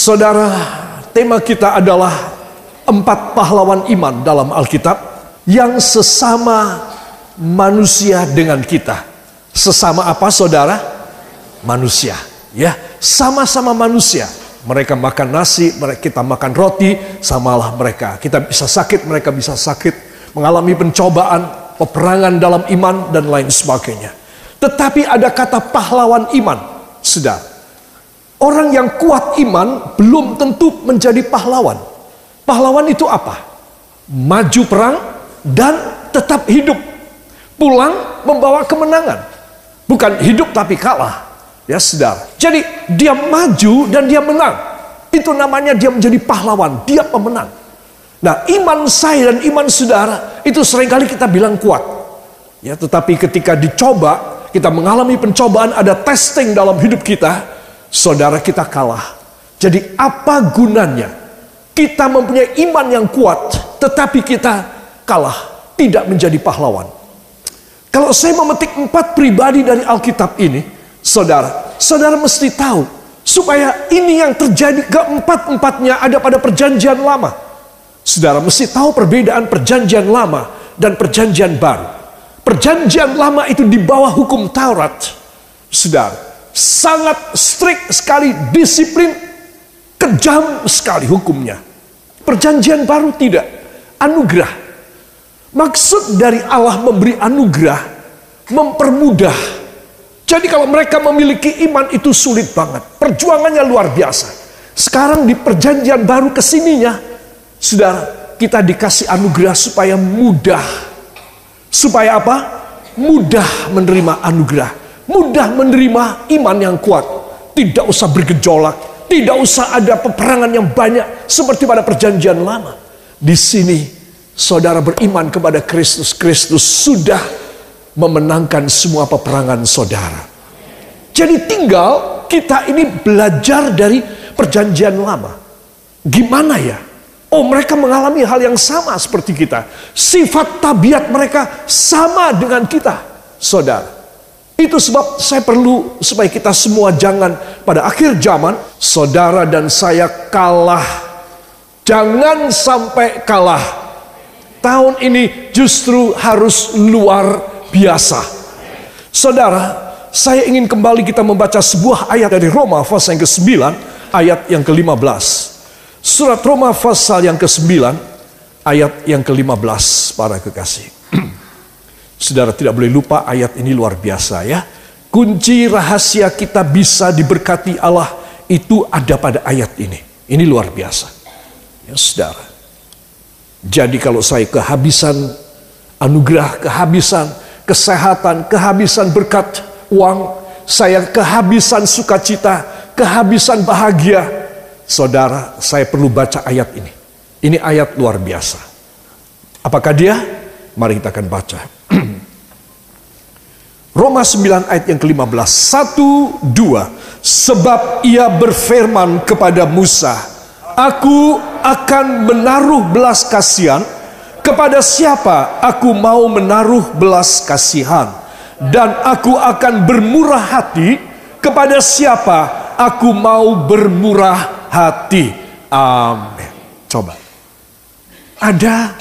Saudara, tema kita adalah empat pahlawan iman dalam Alkitab yang sesama manusia dengan kita. Sesama apa saudara? Manusia. Ya, sama-sama manusia. Mereka makan nasi, kita makan roti, samalah mereka. Kita bisa sakit, mereka bisa sakit. Mengalami pencobaan, peperangan dalam iman, dan lain sebagainya. Tetapi ada kata pahlawan iman, saudara. Orang yang kuat iman belum tentu menjadi pahlawan. Pahlawan itu apa? Maju perang dan tetap hidup. Pulang membawa kemenangan. Bukan hidup tapi kalah. Ya saudara. Jadi dia maju dan dia menang. Itu namanya dia menjadi pahlawan. Dia pemenang. Nah iman saya dan iman saudara itu sering kali kita bilang kuat. Ya tetapi ketika dicoba, kita mengalami pencobaan, ada testing dalam hidup kita, saudara kita kalah. Jadi apa gunanya kita mempunyai iman yang kuat tetapi kita kalah, tidak menjadi pahlawan. Kalau saya memetik empat pribadi dari Alkitab ini, saudara, saudara mesti tahu supaya ini yang terjadi keempat-empatnya ada pada perjanjian lama. Saudara mesti tahu perbedaan perjanjian lama dan perjanjian baru. Perjanjian lama itu di bawah hukum Taurat. Saudara, sangat strict sekali, disiplin, kejam sekali hukumnya. Perjanjian baru tidak, anugerah. Maksud dari Allah memberi anugerah, mempermudah. Jadi kalau mereka memiliki iman itu sulit banget. Perjuangannya luar biasa. Sekarang di perjanjian baru ke sininya, saudara, kita dikasih anugerah supaya mudah. Supaya apa? Mudah menerima anugerah mudah menerima iman yang kuat. Tidak usah bergejolak, tidak usah ada peperangan yang banyak seperti pada perjanjian lama. Di sini saudara beriman kepada Kristus, Kristus sudah memenangkan semua peperangan saudara. Jadi tinggal kita ini belajar dari perjanjian lama. Gimana ya? Oh mereka mengalami hal yang sama seperti kita. Sifat tabiat mereka sama dengan kita. Saudara. Itu sebab saya perlu supaya kita semua jangan pada akhir zaman saudara dan saya kalah. Jangan sampai kalah. Tahun ini justru harus luar biasa. Saudara, saya ingin kembali kita membaca sebuah ayat dari Roma pasal yang ke-9 ayat yang ke-15. Surat Roma pasal yang ke-9 ayat yang ke-15 para kekasih. Saudara tidak boleh lupa ayat ini luar biasa ya. Kunci rahasia kita bisa diberkati Allah itu ada pada ayat ini. Ini luar biasa. Ya saudara. Jadi kalau saya kehabisan anugerah, kehabisan kesehatan, kehabisan berkat uang, saya kehabisan sukacita, kehabisan bahagia. Saudara, saya perlu baca ayat ini. Ini ayat luar biasa. Apakah dia? Mari kita akan baca. Roma 9 ayat yang ke-15. Satu, dua. Sebab ia berfirman kepada Musa, Aku akan menaruh belas kasihan kepada siapa aku mau menaruh belas kasihan. Dan aku akan bermurah hati kepada siapa aku mau bermurah hati. Amin. Coba. Ada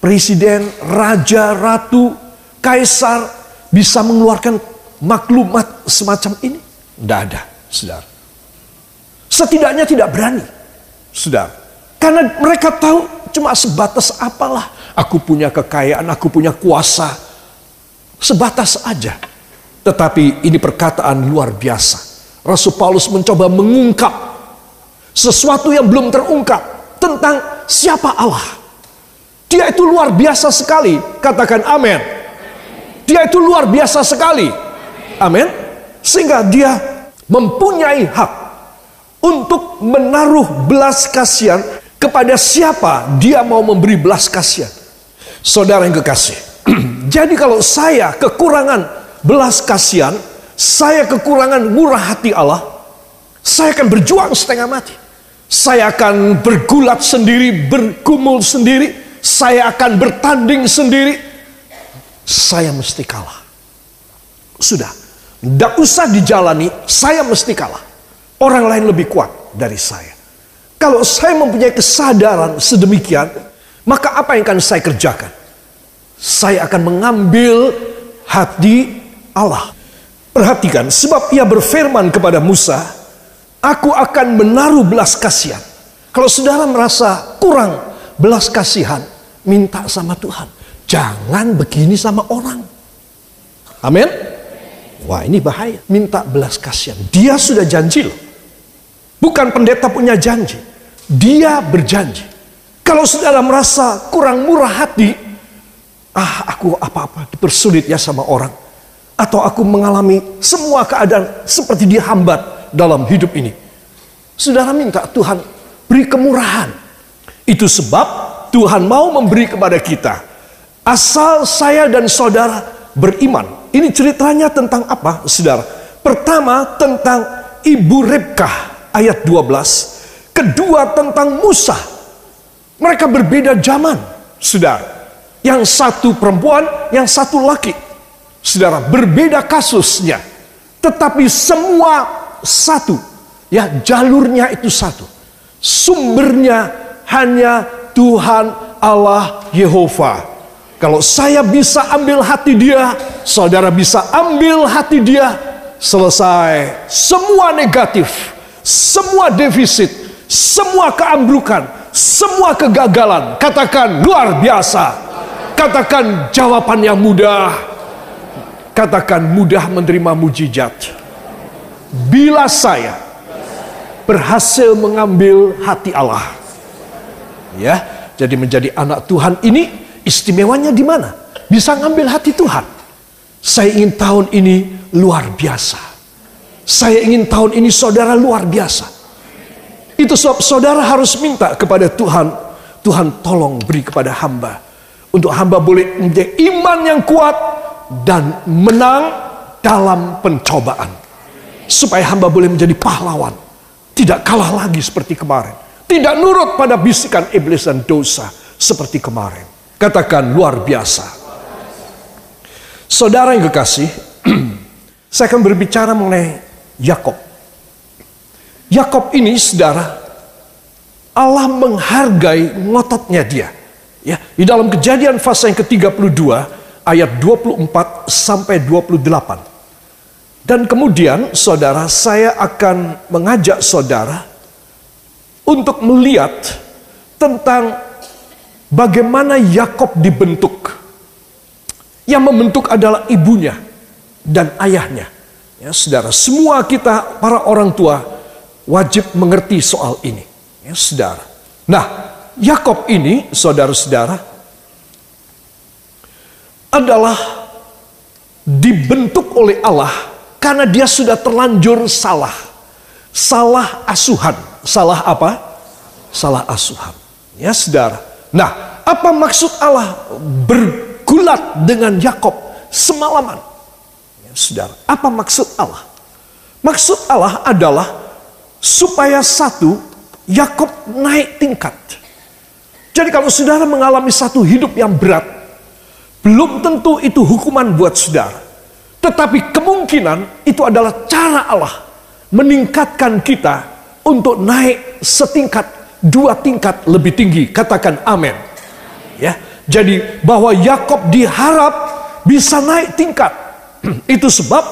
presiden, raja, ratu, kaisar, bisa mengeluarkan maklumat semacam ini? Tidak ada, saudara. Setidaknya tidak berani, saudara. Karena mereka tahu cuma sebatas apalah. Aku punya kekayaan, aku punya kuasa. Sebatas aja. Tetapi ini perkataan luar biasa. Rasul Paulus mencoba mengungkap sesuatu yang belum terungkap tentang siapa Allah. Dia itu luar biasa sekali. Katakan amin. Dia itu luar biasa sekali. Amin. Sehingga dia mempunyai hak untuk menaruh belas kasihan kepada siapa dia mau memberi belas kasihan. Saudara yang kekasih. Jadi kalau saya kekurangan belas kasihan, saya kekurangan murah hati Allah, saya akan berjuang setengah mati. Saya akan bergulat sendiri, berkumul sendiri, saya akan bertanding sendiri, saya mesti kalah. Sudah, tidak usah dijalani, saya mesti kalah. Orang lain lebih kuat dari saya. Kalau saya mempunyai kesadaran sedemikian, maka apa yang akan saya kerjakan? Saya akan mengambil hati Allah. Perhatikan, sebab ia berfirman kepada Musa, Aku akan menaruh belas kasihan. Kalau saudara merasa kurang belas kasihan, minta sama Tuhan. Jangan begini sama orang. Amin. Wah ini bahaya. Minta belas kasihan. Dia sudah janji loh. Bukan pendeta punya janji. Dia berjanji. Kalau saudara merasa kurang murah hati. Ah aku apa-apa dipersulit ya sama orang. Atau aku mengalami semua keadaan seperti dihambat dalam hidup ini. Saudara minta Tuhan beri kemurahan. Itu sebab Tuhan mau memberi kepada kita. Asal saya dan saudara beriman. Ini ceritanya tentang apa, saudara? Pertama tentang Ibu Rebkah ayat 12. Kedua tentang Musa. Mereka berbeda zaman, saudara. Yang satu perempuan, yang satu laki. Saudara, berbeda kasusnya. Tetapi semua satu. Ya, jalurnya itu satu. Sumbernya hanya Tuhan Allah Yehova. Kalau saya bisa ambil hati dia, saudara bisa ambil hati dia, selesai. Semua negatif, semua defisit, semua keambrukan, semua kegagalan, katakan luar biasa. Katakan jawaban yang mudah. Katakan mudah menerima mujizat bila saya berhasil mengambil hati Allah. Ya, jadi menjadi anak Tuhan ini istimewanya di mana? Bisa ngambil hati Tuhan. Saya ingin tahun ini luar biasa. Saya ingin tahun ini saudara luar biasa. Itu sebab saudara harus minta kepada Tuhan. Tuhan tolong beri kepada hamba. Untuk hamba boleh menjadi iman yang kuat dan menang dalam pencobaan supaya hamba boleh menjadi pahlawan. Tidak kalah lagi seperti kemarin. Tidak nurut pada bisikan iblis dan dosa seperti kemarin. Katakan luar biasa. Saudara yang kekasih, saya akan berbicara mengenai Yakob. Yakob ini saudara, Allah menghargai ngototnya dia. Ya, di dalam kejadian fase yang ke-32 ayat 24 sampai 28. Dan kemudian saudara saya akan mengajak saudara untuk melihat tentang bagaimana Yakob dibentuk. Yang membentuk adalah ibunya dan ayahnya. Ya, saudara, semua kita para orang tua wajib mengerti soal ini. Ya, saudara. Nah, Yakob ini, saudara-saudara, adalah dibentuk oleh Allah karena dia sudah terlanjur salah. Salah asuhan. Salah apa? Salah asuhan. Ya saudara. Nah, apa maksud Allah bergulat dengan Yakob semalaman? Ya, saudara, apa maksud Allah? Maksud Allah adalah supaya satu Yakob naik tingkat. Jadi kalau saudara mengalami satu hidup yang berat, belum tentu itu hukuman buat saudara. Tetapi kemungkinan itu adalah cara Allah meningkatkan kita untuk naik setingkat, dua tingkat lebih tinggi. Katakan amin. Ya, jadi bahwa Yakob diharap bisa naik tingkat. itu sebab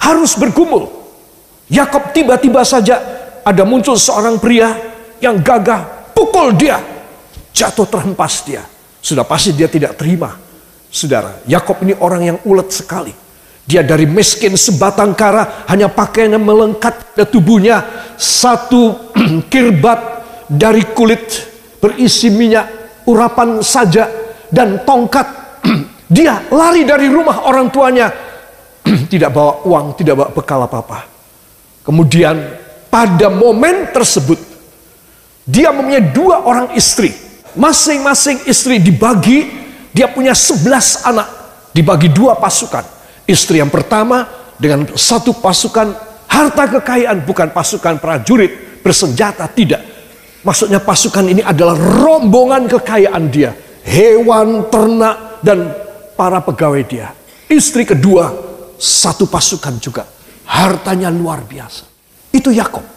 harus bergumul. Yakob tiba-tiba saja ada muncul seorang pria yang gagah, pukul dia, jatuh terhempas dia. Sudah pasti dia tidak terima. Saudara, Yakob ini orang yang ulet sekali. Dia dari miskin sebatang kara hanya pakaiannya melengkap pada tubuhnya satu kirbat dari kulit berisi minyak urapan saja dan tongkat. Dia lari dari rumah orang tuanya tidak bawa uang, tidak bawa bekal apa-apa. Kemudian pada momen tersebut dia mempunyai dua orang istri. Masing-masing istri dibagi, dia punya sebelas anak dibagi dua pasukan. Istri yang pertama dengan satu pasukan harta kekayaan bukan pasukan prajurit bersenjata tidak. Maksudnya pasukan ini adalah rombongan kekayaan dia, hewan, ternak dan para pegawai dia. Istri kedua satu pasukan juga, hartanya luar biasa. Itu Yakob.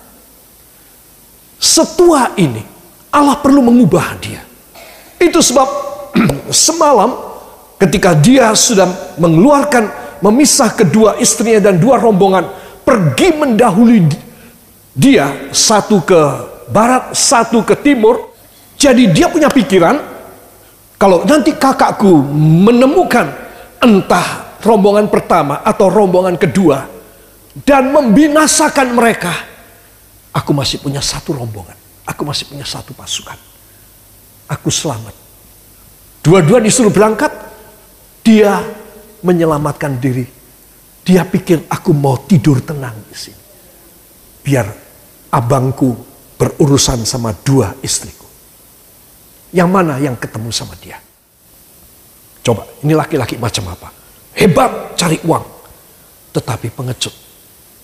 setua ini Allah perlu mengubah dia. Itu sebab semalam ketika dia sudah mengeluarkan memisah kedua istrinya dan dua rombongan pergi mendahului dia satu ke barat, satu ke timur. Jadi dia punya pikiran kalau nanti kakakku menemukan entah rombongan pertama atau rombongan kedua dan membinasakan mereka, aku masih punya satu rombongan, aku masih punya satu pasukan. Aku selamat. Dua-dua disuruh berangkat, dia menyelamatkan diri. Dia pikir aku mau tidur tenang di sini. Biar abangku berurusan sama dua istriku. Yang mana yang ketemu sama dia? Coba, ini laki-laki macam apa? Hebat cari uang, tetapi pengecut.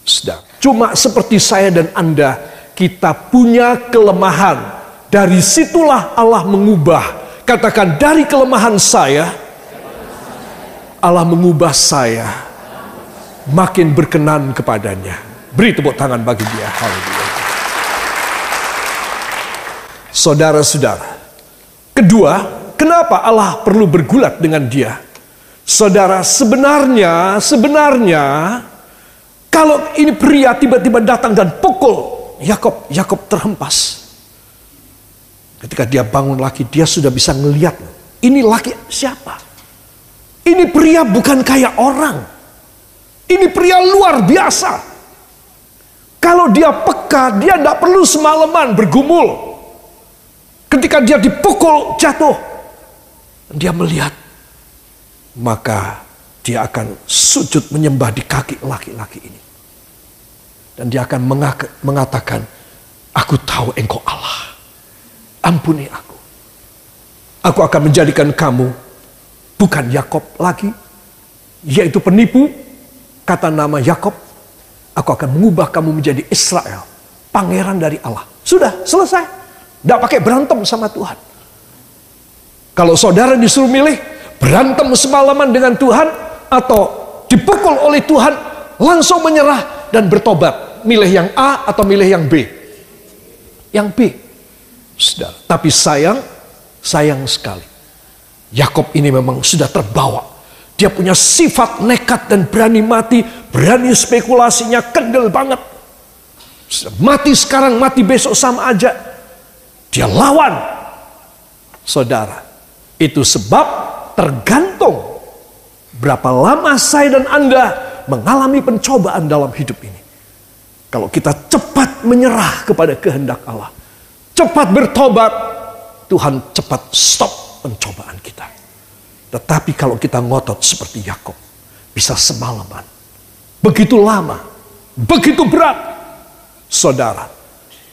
Sedang. Cuma seperti saya dan Anda, kita punya kelemahan. Dari situlah Allah mengubah. Katakan dari kelemahan saya, Allah mengubah saya makin berkenan kepadanya. Beri tepuk tangan bagi dia. Haleluya. Saudara-saudara. Kedua, kenapa Allah perlu bergulat dengan dia? Saudara, sebenarnya, sebenarnya, kalau ini pria tiba-tiba datang dan pukul Yakob, Yakob terhempas. Ketika dia bangun lagi, dia sudah bisa ngelihat. Ini laki siapa? Ini pria bukan kayak orang. Ini pria luar biasa. Kalau dia peka, dia tidak perlu semalaman bergumul. Ketika dia dipukul jatuh, dia melihat, maka dia akan sujud menyembah di kaki laki-laki ini. Dan dia akan mengatakan, aku tahu engkau Allah. Ampuni aku. Aku akan menjadikan kamu bukan Yakob lagi, yaitu penipu. Kata nama Yakob, aku akan mengubah kamu menjadi Israel, pangeran dari Allah. Sudah selesai. Tidak pakai berantem sama Tuhan. Kalau saudara disuruh milih berantem semalaman dengan Tuhan atau dipukul oleh Tuhan, langsung menyerah dan bertobat. Milih yang A atau milih yang B? Yang B. Sudah. Tapi sayang, sayang sekali. Yakob ini memang sudah terbawa. Dia punya sifat nekat dan berani mati, berani spekulasinya kendel banget. Mati sekarang, mati besok sama aja. Dia lawan. Saudara, itu sebab tergantung berapa lama saya dan Anda mengalami pencobaan dalam hidup ini. Kalau kita cepat menyerah kepada kehendak Allah, cepat bertobat, Tuhan cepat stop pencobaan kita. Tetapi kalau kita ngotot seperti Yakob, bisa semalaman. Begitu lama, begitu berat. Saudara,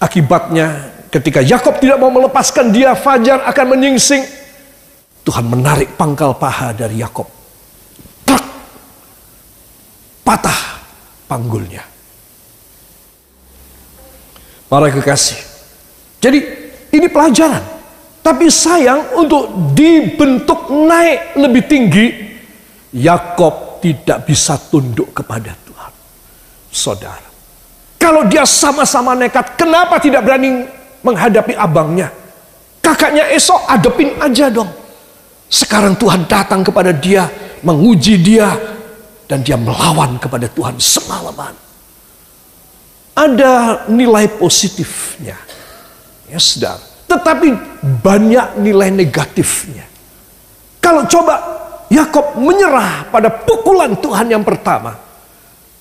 akibatnya ketika Yakob tidak mau melepaskan dia, Fajar akan menyingsing. Tuhan menarik pangkal paha dari Yakob. Patah panggulnya. Para kekasih. Jadi ini pelajaran. Tapi sayang untuk dibentuk naik lebih tinggi, Yakob tidak bisa tunduk kepada Tuhan. Saudara, kalau dia sama-sama nekat, kenapa tidak berani menghadapi abangnya? Kakaknya esok adepin aja dong. Sekarang Tuhan datang kepada dia, menguji dia, dan dia melawan kepada Tuhan semalaman. Ada nilai positifnya. Ya, saudara. Tetapi banyak nilai negatifnya. Kalau coba Yakob menyerah pada pukulan Tuhan yang pertama,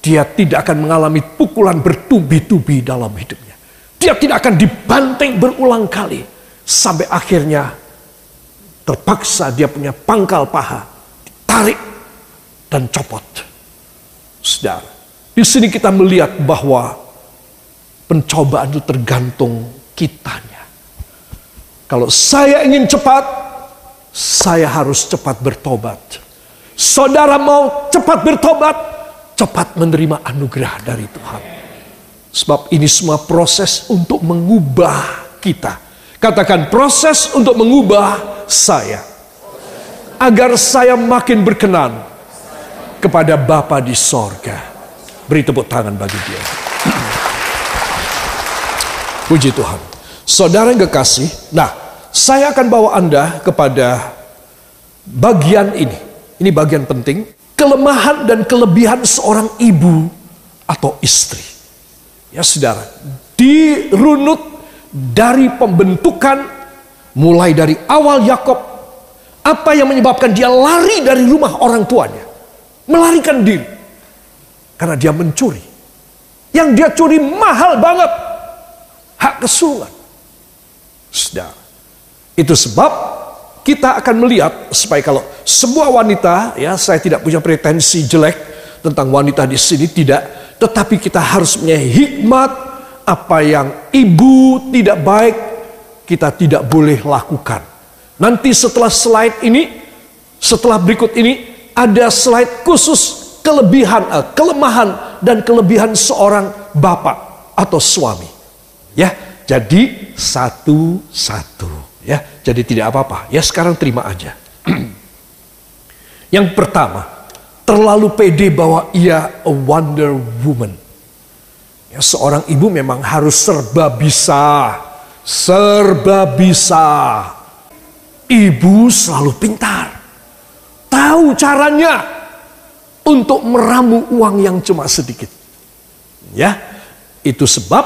dia tidak akan mengalami pukulan bertubi-tubi dalam hidupnya. Dia tidak akan dibanting berulang kali sampai akhirnya terpaksa dia punya pangkal paha ditarik dan copot. Saudara, di sini kita melihat bahwa pencobaan itu tergantung kitanya. Kalau saya ingin cepat, saya harus cepat bertobat. Saudara mau cepat bertobat, cepat menerima anugerah dari Tuhan. Sebab ini semua proses untuk mengubah kita. Katakan proses untuk mengubah saya. Agar saya makin berkenan kepada Bapa di sorga. Beri tepuk tangan bagi dia. Puji Tuhan. Saudara yang kekasih, nah saya akan bawa Anda kepada bagian ini. Ini bagian penting. Kelemahan dan kelebihan seorang ibu atau istri. Ya saudara, dirunut dari pembentukan mulai dari awal Yakob apa yang menyebabkan dia lari dari rumah orang tuanya? Melarikan diri. Karena dia mencuri. Yang dia curi mahal banget. Hak kesulungan saudara itu sebab kita akan melihat supaya kalau sebuah wanita ya saya tidak punya pretensi jelek tentang wanita di sini tidak tetapi kita harus punya hikmat apa yang ibu tidak baik kita tidak boleh lakukan. Nanti setelah slide ini, setelah berikut ini ada slide khusus kelebihan, eh, kelemahan dan kelebihan seorang bapak atau suami. Ya, jadi satu-satu. Ya, jadi tidak apa-apa. Ya sekarang terima aja. Yang pertama, terlalu pede bahwa ia a wonder woman. Ya, seorang ibu memang harus serba bisa, serba bisa. Ibu selalu pintar, tahu caranya untuk meramu uang yang cuma sedikit. Ya, itu sebab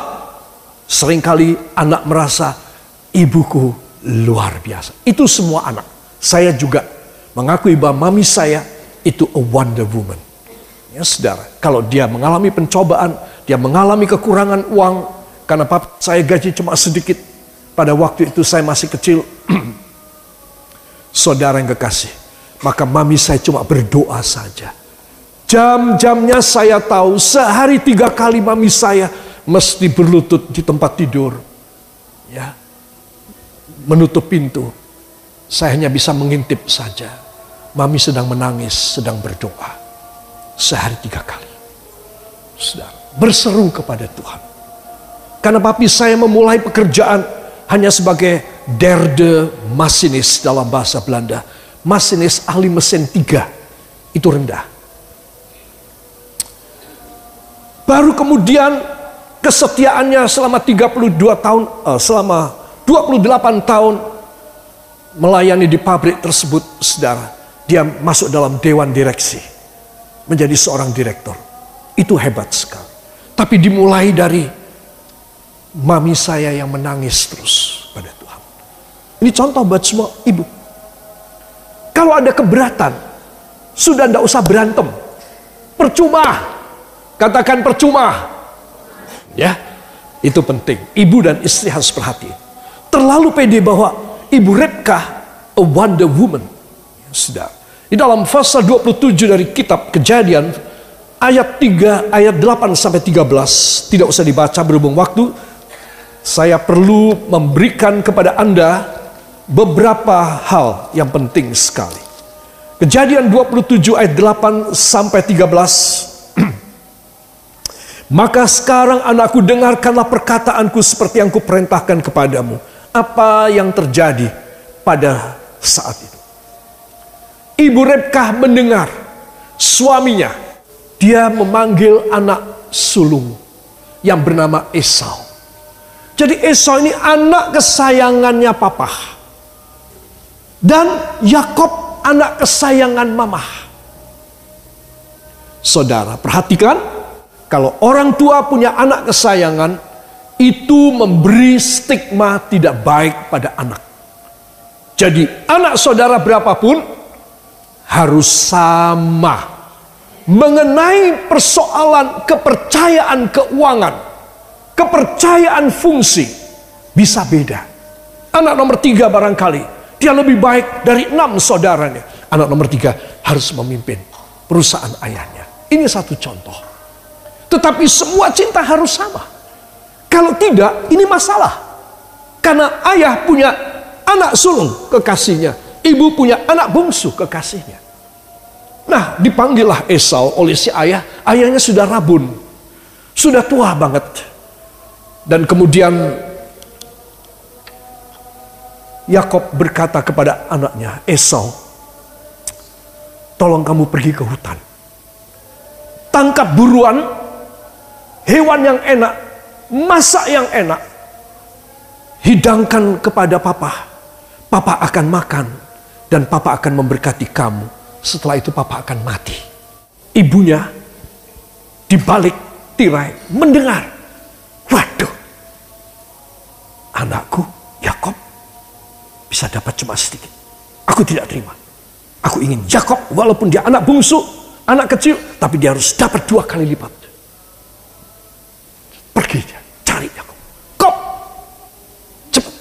sering kali anak merasa ibuku luar biasa. Itu semua anak. Saya juga mengakui bahwa mami saya itu a wonder woman. Ya saudara, kalau dia mengalami pencobaan, dia mengalami kekurangan uang, karena papa saya gaji cuma sedikit, pada waktu itu saya masih kecil, saudara yang kekasih, maka mami saya cuma berdoa saja. Jam-jamnya saya tahu, sehari tiga kali mami saya mesti berlutut di tempat tidur. Ya, menutup pintu. Saya hanya bisa mengintip saja. Mami sedang menangis, sedang berdoa. Sehari tiga kali. Sedang berseru kepada Tuhan. Karena papi saya memulai pekerjaan hanya sebagai derde masinis dalam bahasa Belanda. Masinis ahli mesin tiga. Itu rendah. Baru kemudian kesetiaannya selama 32 tahun, uh, selama 28 tahun melayani di pabrik tersebut, saudara dia masuk dalam dewan direksi. Menjadi seorang direktur. Itu hebat sekali. Tapi dimulai dari mami saya yang menangis terus pada Tuhan. Ini contoh buat semua ibu. Kalau ada keberatan, sudah tidak usah berantem. Percuma. Katakan percuma. Ya, itu penting. Ibu dan istri harus perhatian. Terlalu pede bahwa Ibu Rebka, a wonder woman, sudah. Di dalam pasal 27 dari kitab Kejadian ayat 3 ayat 8 sampai 13 tidak usah dibaca berhubung waktu saya perlu memberikan kepada Anda beberapa hal yang penting sekali. Kejadian 27 ayat 8 sampai 13 Maka sekarang anakku dengarkanlah perkataanku seperti yang kuperintahkan kepadamu. Apa yang terjadi pada saat itu? Ibu Rebkah mendengar suaminya. Dia memanggil anak sulung yang bernama Esau. Jadi Esau ini anak kesayangannya papa. Dan Yakob anak kesayangan mama. Saudara, perhatikan kalau orang tua punya anak kesayangan itu memberi stigma tidak baik pada anak. Jadi anak saudara berapapun harus sama mengenai persoalan kepercayaan keuangan, kepercayaan fungsi bisa beda. Anak nomor tiga barangkali dia lebih baik dari enam saudaranya. Anak nomor tiga harus memimpin perusahaan ayahnya. Ini satu contoh. Tetapi semua cinta harus sama. Kalau tidak, ini masalah. Karena ayah punya anak sulung kekasihnya. Ibu punya anak bungsu kekasihnya. Nah, dipanggillah Esau oleh si ayah. Ayahnya sudah rabun. Sudah tua banget. Dan kemudian Yakob berkata kepada anaknya, Esau, tolong kamu pergi ke hutan. Tangkap buruan, hewan yang enak, masak yang enak, hidangkan kepada papa. Papa akan makan dan papa akan memberkati kamu. Setelah itu papa akan mati. Ibunya di balik tirai mendengar. Waduh, anakku Yakob bisa dapat cuma sedikit. Aku tidak terima. Aku ingin Yakob walaupun dia anak bungsu, anak kecil, tapi dia harus dapat dua kali lipat. Pergi dia, cari Yakob. Kop, cepat.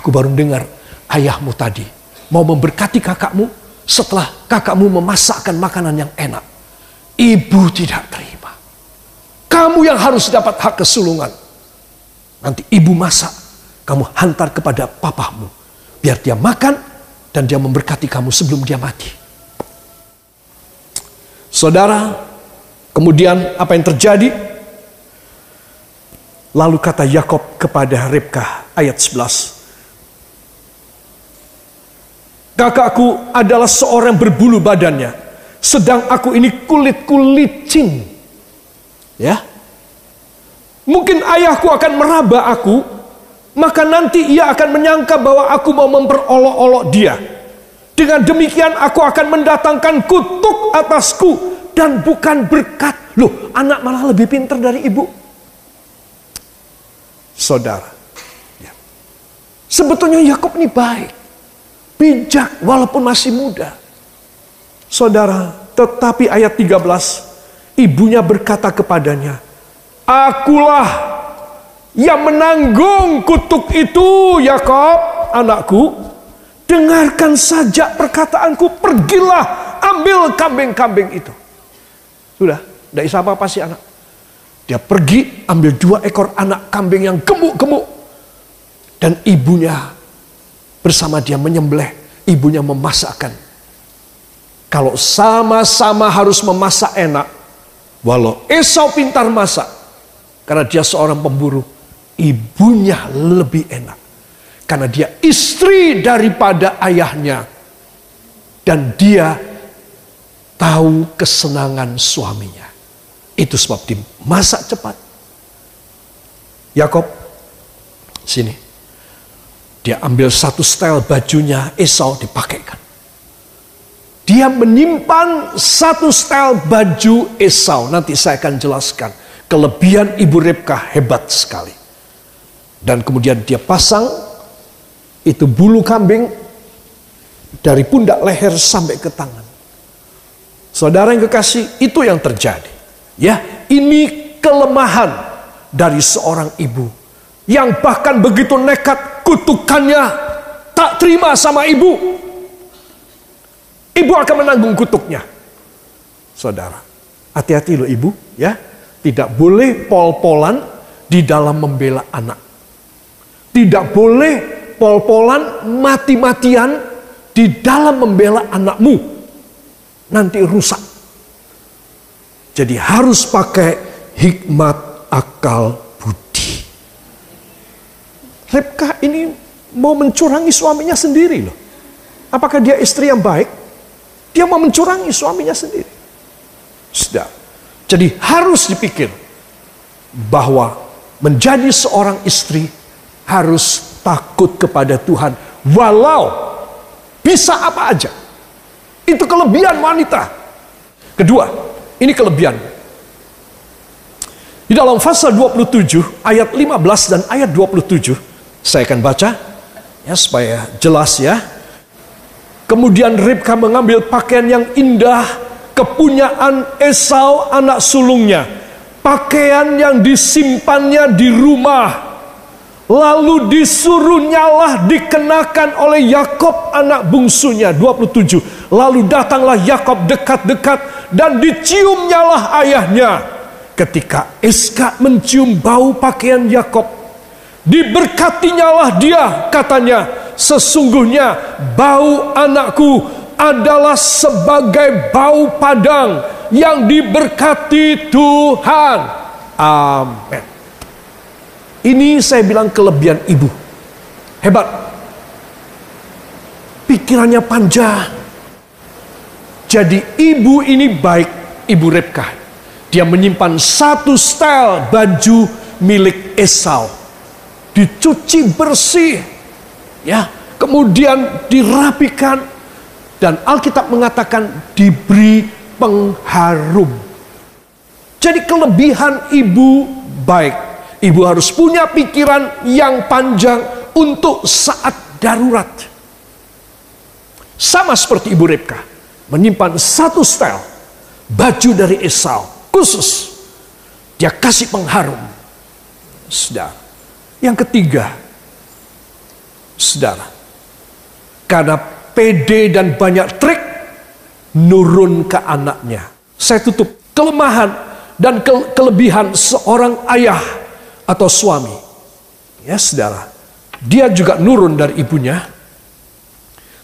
Aku baru dengar ayahmu tadi mau memberkati kakakmu setelah kakakmu memasakkan makanan yang enak. Ibu tidak terima. Kamu yang harus dapat hak kesulungan. Nanti ibu masak, kamu hantar kepada papamu. Biar dia makan dan dia memberkati kamu sebelum dia mati. Saudara, kemudian apa yang terjadi? Lalu kata Yakob kepada Rebka ayat 11. Kakakku adalah seorang berbulu badannya. Sedang aku ini kulitku licin. Ya. Mungkin ayahku akan meraba aku. Maka nanti ia akan menyangka bahwa aku mau memperolok-olok dia. Dengan demikian aku akan mendatangkan kutuk atasku. Dan bukan berkat. Loh anak malah lebih pintar dari ibu. Saudara. Ya. Sebetulnya Yakob ini baik bijak walaupun masih muda. Saudara, tetapi ayat 13, ibunya berkata kepadanya, Akulah yang menanggung kutuk itu, Yakob, anakku. Dengarkan saja perkataanku, pergilah ambil kambing-kambing itu. Sudah, tidak bisa apa-apa sih anak. Dia pergi ambil dua ekor anak kambing yang gemuk-gemuk. Dan ibunya bersama dia menyembelih, ibunya memasakkan. Kalau sama-sama harus memasak enak, walau Esau pintar masak, karena dia seorang pemburu, ibunya lebih enak. Karena dia istri daripada ayahnya. Dan dia tahu kesenangan suaminya. Itu sebab dimasak cepat. Yakob, sini. Dia ambil satu style bajunya Esau dipakaikan. Dia menyimpan satu style baju Esau. Nanti saya akan jelaskan. Kelebihan Ibu Rebka hebat sekali. Dan kemudian dia pasang itu bulu kambing dari pundak leher sampai ke tangan. Saudara yang kekasih, itu yang terjadi. Ya, ini kelemahan dari seorang ibu yang bahkan begitu nekat kutukannya tak terima sama ibu. Ibu akan menanggung kutuknya. Saudara, hati-hati loh ibu ya. Tidak boleh pol-polan di dalam membela anak. Tidak boleh pol-polan mati-matian di dalam membela anakmu. Nanti rusak. Jadi harus pakai hikmat akal Rebka ini mau mencurangi suaminya sendiri loh. Apakah dia istri yang baik? Dia mau mencurangi suaminya sendiri. Sudah. Jadi harus dipikir bahwa menjadi seorang istri harus takut kepada Tuhan walau bisa apa aja. Itu kelebihan wanita. Kedua, ini kelebihan. Di dalam pasal 27 ayat 15 dan ayat 27 saya akan baca ya supaya jelas ya. Kemudian Ribka mengambil pakaian yang indah kepunyaan Esau anak sulungnya. Pakaian yang disimpannya di rumah. Lalu disuruh nyalah dikenakan oleh Yakob anak bungsunya 27. Lalu datanglah Yakob dekat-dekat dan dicium nyalah ayahnya. Ketika Eska mencium bau pakaian Yakob, Diberkatinya lah dia katanya sesungguhnya bau anakku adalah sebagai bau padang yang diberkati Tuhan. Amin. Ini saya bilang kelebihan ibu. Hebat. Pikirannya panjang. Jadi ibu ini baik, ibu Rebka. Dia menyimpan satu style baju milik Esau dicuci bersih, ya, kemudian dirapikan dan Alkitab mengatakan diberi pengharum. Jadi kelebihan ibu baik. Ibu harus punya pikiran yang panjang untuk saat darurat. Sama seperti ibu Rebka, menyimpan satu style baju dari Esau khusus. Dia kasih pengharum. Saudara. Yang ketiga, saudara, karena PD dan banyak trik nurun ke anaknya. Saya tutup kelemahan dan ke kelebihan seorang ayah atau suami. Ya saudara, dia juga nurun dari ibunya.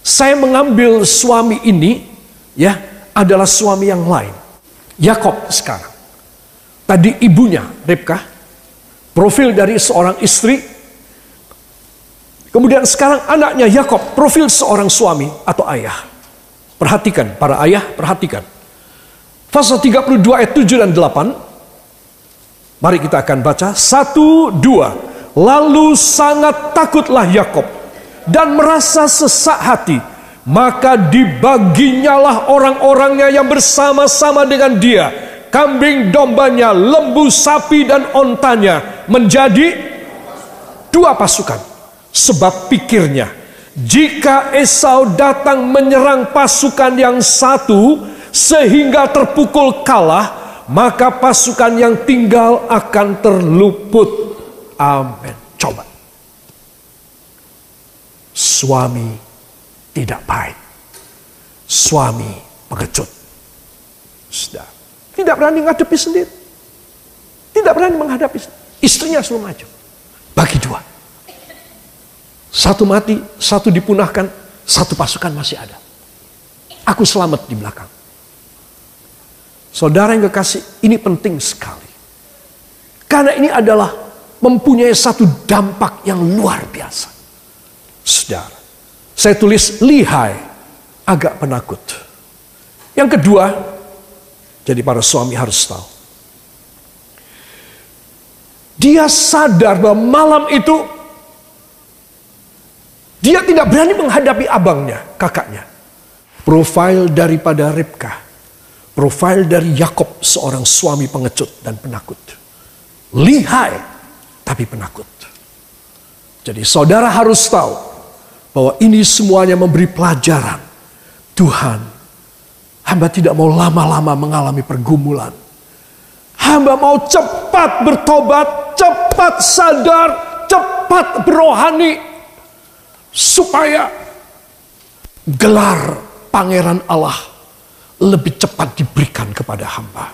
Saya mengambil suami ini ya adalah suami yang lain. Yakob sekarang. Tadi ibunya Rebka, profil dari seorang istri Kemudian sekarang anaknya Yakob, profil seorang suami atau ayah. Perhatikan, para ayah, perhatikan. Pasal 32 ayat 7 dan 8. Mari kita akan baca. Satu, dua. Lalu sangat takutlah Yakob dan merasa sesak hati. Maka dibaginyalah orang-orangnya yang bersama-sama dengan dia. Kambing dombanya, lembu sapi dan ontanya menjadi dua pasukan. Sebab pikirnya, jika Esau datang menyerang pasukan yang satu sehingga terpukul kalah, maka pasukan yang tinggal akan terluput. Amin. Coba. Suami tidak baik. Suami pengecut. Sudah. Tidak berani menghadapi sendiri. Tidak berani menghadapi istrinya selalu maju. Bagi dua. Satu mati, satu dipunahkan, satu pasukan masih ada. Aku selamat di belakang. Saudara yang kekasih, ini penting sekali. Karena ini adalah mempunyai satu dampak yang luar biasa. Saudara, saya tulis lihai, agak penakut. Yang kedua, jadi para suami harus tahu. Dia sadar bahwa malam itu dia tidak berani menghadapi abangnya, kakaknya. Profil daripada Ribka. Profil dari Yakob, seorang suami pengecut dan penakut. Lihai, tapi penakut. Jadi saudara harus tahu bahwa ini semuanya memberi pelajaran. Tuhan, hamba tidak mau lama-lama mengalami pergumulan. Hamba mau cepat bertobat, cepat sadar, cepat berohani, supaya gelar pangeran Allah lebih cepat diberikan kepada hamba.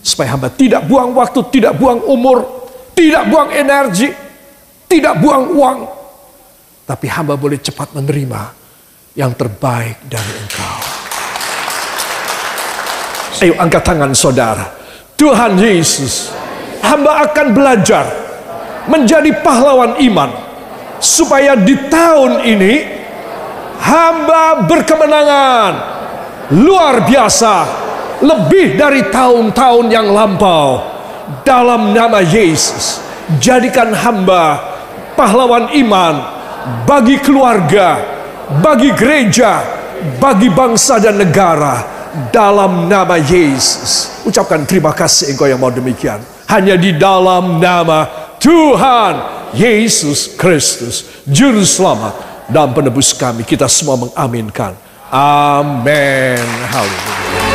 Supaya hamba tidak buang waktu, tidak buang umur, tidak buang energi, tidak buang uang. Tapi hamba boleh cepat menerima yang terbaik dari engkau. Ayo angkat tangan saudara. Tuhan Yesus, hamba akan belajar menjadi pahlawan iman supaya di tahun ini hamba berkemenangan. Luar biasa lebih dari tahun-tahun yang lampau. Dalam nama Yesus jadikan hamba pahlawan iman bagi keluarga bagi gereja bagi bangsa dan negara dalam nama Yesus ucapkan terima kasih engkau yang mau demikian hanya di dalam nama Tuhan Yesus Kristus, Juru Selamat dan Penebus kami. Kita semua mengaminkan. Amin. Haleluya.